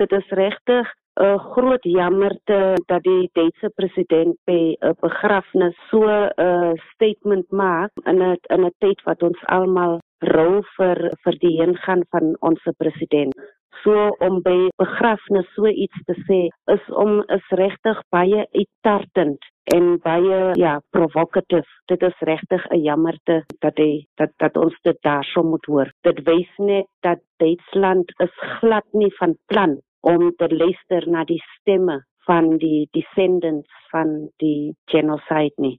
Dit is regtig 'n groot jammerte dat die Duitse president by 'n begrafnis so 'n statement maak in 'n in 'n tyd wat ons almal rou vir vir die heengaan van ons president. So om by begrafnis so iets te sê is om is regtig baie uittartend en baie ja provocative. Dit is regtig 'n jammerte dat hy dat dat ons dit daarso moet hoor. Dit wys net dat Duitsland is glad nie van plan om te luister na die stemme van die descendants van die genocide nie.